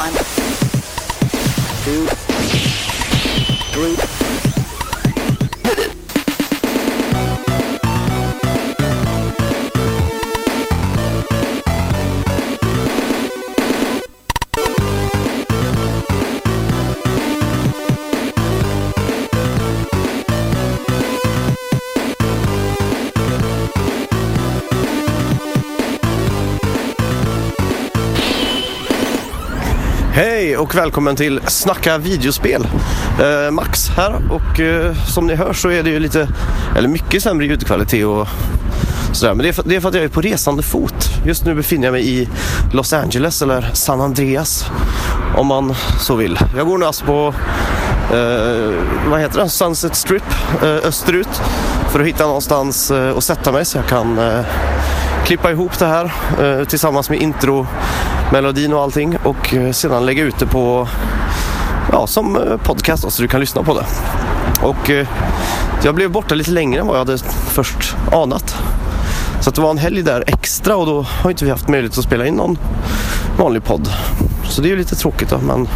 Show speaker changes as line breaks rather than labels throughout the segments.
One, two,
och välkommen till Snacka videospel. Eh, Max här och eh, som ni hör så är det ju lite, eller mycket sämre ljudkvalitet och sådär. Men det är, för, det är för att jag är på resande fot. Just nu befinner jag mig i Los Angeles eller San Andreas om man så vill. Jag går nu alltså på eh, vad heter det? Sunset Strip eh, österut för att hitta någonstans eh, att sätta mig så jag kan eh, klippa ihop det här eh, tillsammans med intro melodin och allting och eh, sedan lägga ut det på ja, som eh, podcast då, så du kan lyssna på det. Och eh, jag blev borta lite längre än vad jag hade först anat. Så att det var en helg där extra och då har inte vi haft möjlighet att spela in någon vanlig podd. Så det är ju lite tråkigt då, men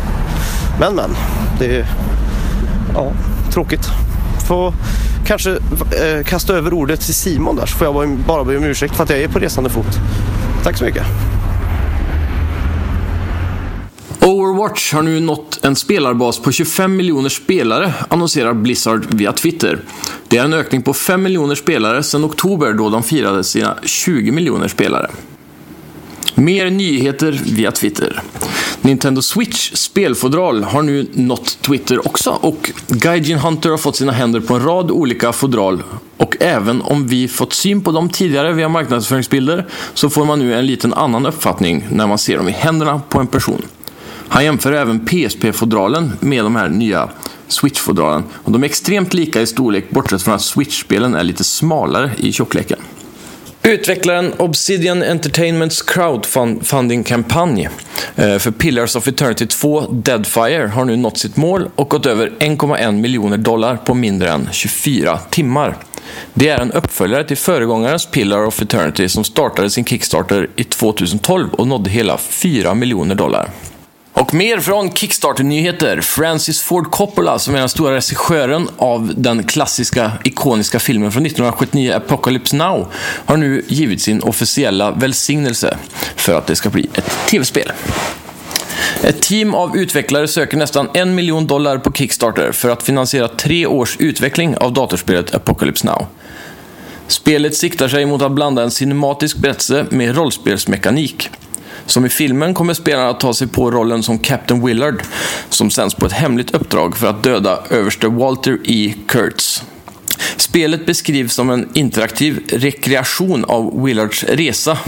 men, men det är ja, tråkigt. Får kanske eh, kasta över ordet till Simon där så får jag bara, bara be om ursäkt för att jag är på resande fot. Tack så mycket.
Overwatch har nu nått en spelarbas på 25 miljoner spelare, annonserar Blizzard via Twitter. Det är en ökning på 5 miljoner spelare sedan oktober då de firade sina 20 miljoner spelare. Mer nyheter via Twitter. Nintendo Switch spelfodral har nu nått Twitter också och Gaijin Hunter har fått sina händer på en rad olika fodral och även om vi fått syn på dem tidigare via marknadsföringsbilder så får man nu en liten annan uppfattning när man ser dem i händerna på en person. Han jämför även PSP-fodralen med de här nya Switch-fodralen. Och de är extremt lika i storlek bortsett från att Switch-spelen är lite smalare i tjockleken. Utvecklaren Obsidian Entertainments crowdfunding-kampanj eh, för Pillars of Eternity 2 Deadfire har nu nått sitt mål och gått över 1,1 miljoner dollar på mindre än 24 timmar. Det är en uppföljare till föregångarens Pillar of Eternity som startade sin Kickstarter i 2012 och nådde hela 4 miljoner dollar. Och mer från Kickstarter-nyheter. Francis Ford Coppola, som är den stora regissören av den klassiska, ikoniska filmen från 1979, Apocalypse Now, har nu givit sin officiella välsignelse för att det ska bli ett tv-spel. Ett team av utvecklare söker nästan en miljon dollar på Kickstarter för att finansiera tre års utveckling av datorspelet Apocalypse Now. Spelet siktar sig mot att blanda en cinematisk berättelse med rollspelsmekanik. Som i filmen kommer spelarna att ta sig på rollen som Captain Willard som sänds på ett hemligt uppdrag för att döda överste Walter E. Kurtz. Spelet beskrivs som en interaktiv rekreation av Willards resa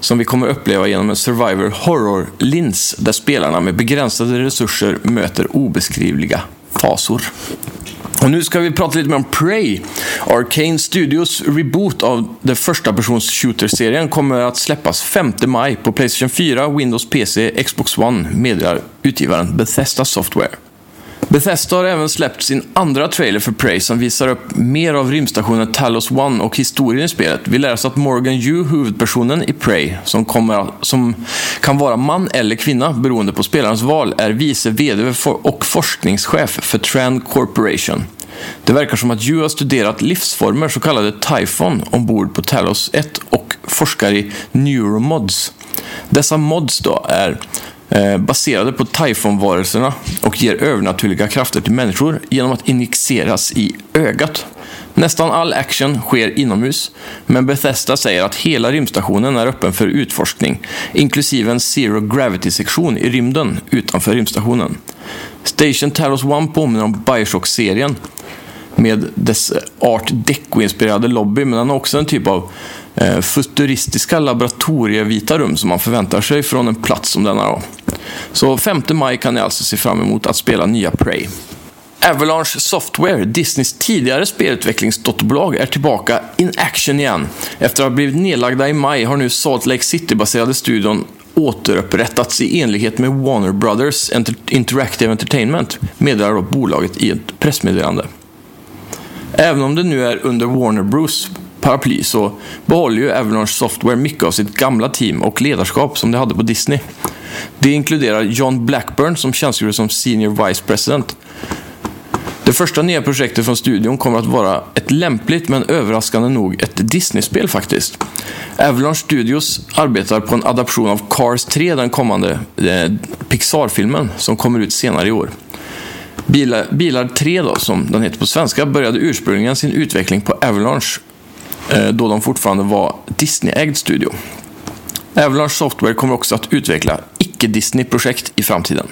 som vi kommer uppleva genom en survivor horror-lins där spelarna med begränsade resurser möter obeskrivliga fasor. Och nu ska vi prata lite mer om Prey. Arcane Studios reboot av den första persons shooter-serien kommer att släppas 5 maj på Playstation 4, Windows PC, Xbox One, meddelar utgivaren Bethesda Software. Bethesda har även släppt sin andra trailer för Prey som visar upp mer av rymdstationen Talos One och historien i spelet. Vi lär oss att Morgan Yu, huvudpersonen i Prey, som, kommer, som kan vara man eller kvinna beroende på spelarens val, är vice vd och forskningschef för Tran Corporation. Det verkar som att Yu har studerat livsformer, så kallade Typhon, ombord på Talos 1 och forskar i neuromods. Dessa mods då är Eh, baserade på Typhon-varelserna och ger övernaturliga krafter till människor genom att injiceras i ögat. Nästan all action sker inomhus, men Bethesda säger att hela rymdstationen är öppen för utforskning, inklusive en zero gravity-sektion i rymden utanför rymdstationen. Station Talos One påminner om Bioshock-serien med dess eh, art deco-inspirerade lobby, men den har också en typ av eh, futuristiska laboratorievita rum som man förväntar sig från en plats som denna. Då. Så 5 maj kan ni alltså se fram emot att spela nya Prey. Avalanche Software, Disneys tidigare spelutvecklingsdotterbolag, är tillbaka in action igen. Efter att ha blivit nedlagda i maj har nu Salt Lake City-baserade studion återupprättats i enlighet med Warner Brothers Interactive Entertainment, meddelar bolaget i ett pressmeddelande. Även om det nu är under Warner Bros paraply så behåller ju Avalanche Software mycket av sitt gamla team och ledarskap som de hade på Disney. Det inkluderar John Blackburn som tjänstgjorde som Senior Vice President. Det första nya projektet från studion kommer att vara ett lämpligt men överraskande nog ett Disney-spel faktiskt. Avalanche Studios arbetar på en adaption av Cars 3, den kommande eh, Pixar-filmen som kommer ut senare i år. Bilar, Bilar 3 då, som den heter på svenska, började ursprungligen sin utveckling på Avalanche Eh, då de fortfarande var Disney-ägd studio. Avalanche Software kommer också att utveckla icke-Disney-projekt i framtiden.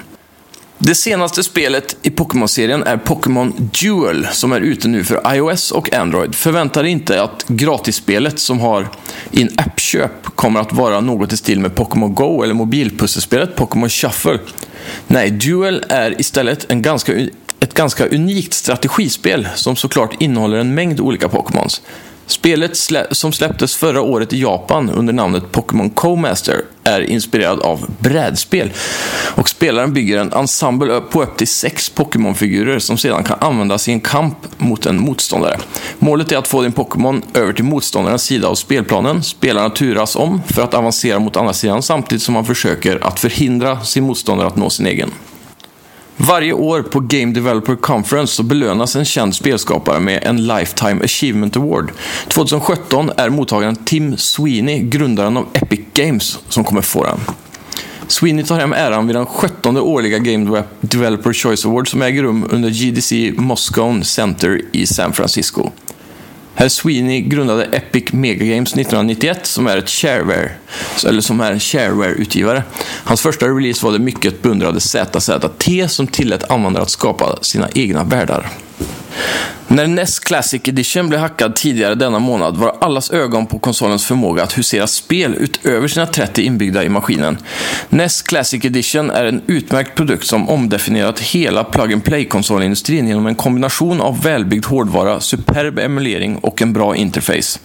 Det senaste spelet i Pokémon-serien är Pokémon Duel som är ute nu för iOS och Android. Förvänta dig inte att gratisspelet som har in-app-köp kommer att vara något i stil med Pokémon Go eller mobilpusselspelet Pokémon Shuffle. Nej, Duel är istället en ganska, ett ganska unikt strategispel som såklart innehåller en mängd olika Pokémons. Spelet slä som släpptes förra året i Japan under namnet Pokémon Co-Master är inspirerad av brädspel. Och spelaren bygger en ensemble på upp till sex Pokémon-figurer som sedan kan användas i en kamp mot en motståndare. Målet är att få din Pokémon över till motståndarens sida av spelplanen. Spelarna turas om för att avancera mot andra sidan samtidigt som man försöker att förhindra sin motståndare att nå sin egen. Varje år på Game Developer Conference så belönas en känd spelskapare med en Lifetime Achievement Award. 2017 är mottagaren Tim Sweeney, grundaren av Epic Games, som kommer få den. Sweeney tar hem äran vid den 17 årliga Game Developer Choice Award som äger rum under GDC Moscone Center i San Francisco. Herr Sweeney grundade Epic Mega Games 1991 som är ett shareware, eller som är en shareware-utgivare. Hans första release var det mycket beundrade ZZT som tillät användare att skapa sina egna världar. När NES Classic Edition blev hackad tidigare denna månad var allas ögon på konsolens förmåga att husera spel utöver sina 30 inbyggda i maskinen. NES Classic Edition är en utmärkt produkt som omdefinierat hela plug and play-konsolindustrin genom en kombination av välbyggd hårdvara, superb emulering och en bra interface.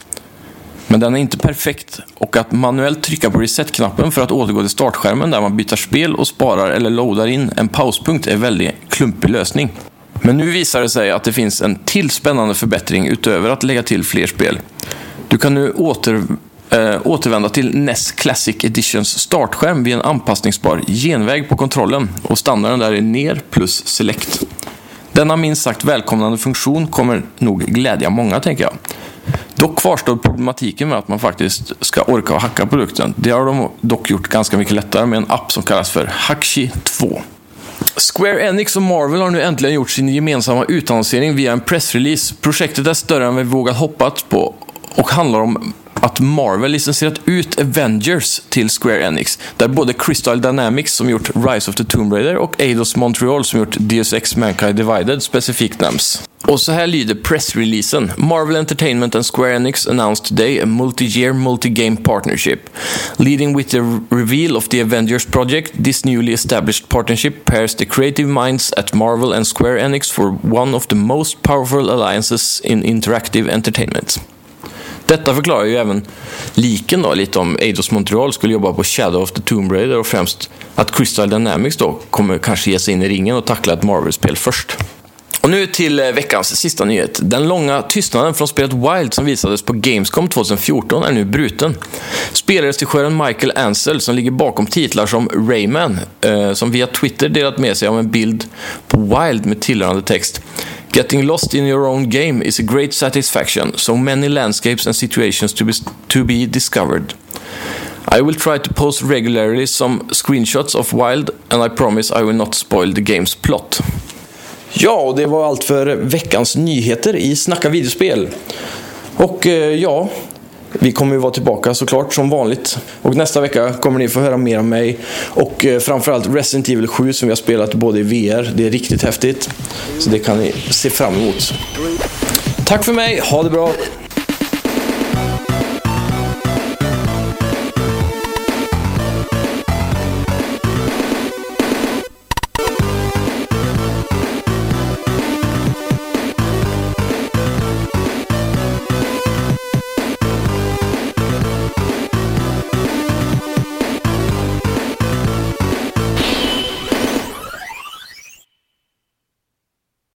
Men den är inte perfekt och att manuellt trycka på reset-knappen för att återgå till startskärmen där man byter spel och sparar eller loadar in en pauspunkt är en väldigt klumpig lösning. Men nu visar det sig att det finns en till spännande förbättring utöver att lägga till fler spel. Du kan nu åter, äh, återvända till NES Classic Editions startskärm vid en anpassningsbar genväg på kontrollen och standarden där är ner plus select. Denna minst sagt välkomnande funktion kommer nog glädja många, tänker jag. Dock kvarstår problematiken med att man faktiskt ska orka hacka produkten. Det har de dock gjort ganska mycket lättare med en app som kallas för Hackshi 2. Square Enix och Marvel har nu äntligen gjort sin gemensamma utannonsering via en pressrelease. Projektet är större än vi vågat hoppas på och handlar om att Marvel licensierat ut Avengers till Square Enix. Där både Crystal Dynamics som gjort Rise of the Tomb Raider och Eidos Montreal som gjort Deus Ex Mankind Divided specifikt nämns. Och så här lyder pressreleasen. Marvel Entertainment and Square Enix announced today a multi-year multi-game partnership. Leading with the reveal of the Avengers project, this newly established partnership pairs the creative minds at Marvel and Square Enix for one of the most powerful alliances in interactive entertainment. Detta förklarar ju även liken då, lite om Eidos Montreal skulle jobba på Shadow of the Tomb Raider och främst att Crystal Dynamics då kommer kanske ge sig in i ringen och tackla ett Marvel-spel först. Och nu till eh, veckans sista nyhet. Den långa tystnaden från spelet Wild som visades på Gamescom 2014 är nu bruten. Spelregissören Michael Ansel som ligger bakom titlar som Rayman, eh, som via Twitter delat med sig av en bild på Wild med tillhörande text. Getting lost in your own game is a great satisfaction, so many landscapes and situations to be, to be discovered. I will try to post regularly some screenshots of Wild and I promise I will not spoil the game's plot. Ja, och det var allt för veckans nyheter i Snacka videospel. Och eh, ja, vi kommer ju vara tillbaka såklart som vanligt. Och nästa vecka kommer ni få höra mer om mig. Och eh, framförallt Resident Evil 7 som vi har spelat både i VR. Det är riktigt häftigt. Så det kan ni se fram emot. Tack för mig, ha det bra!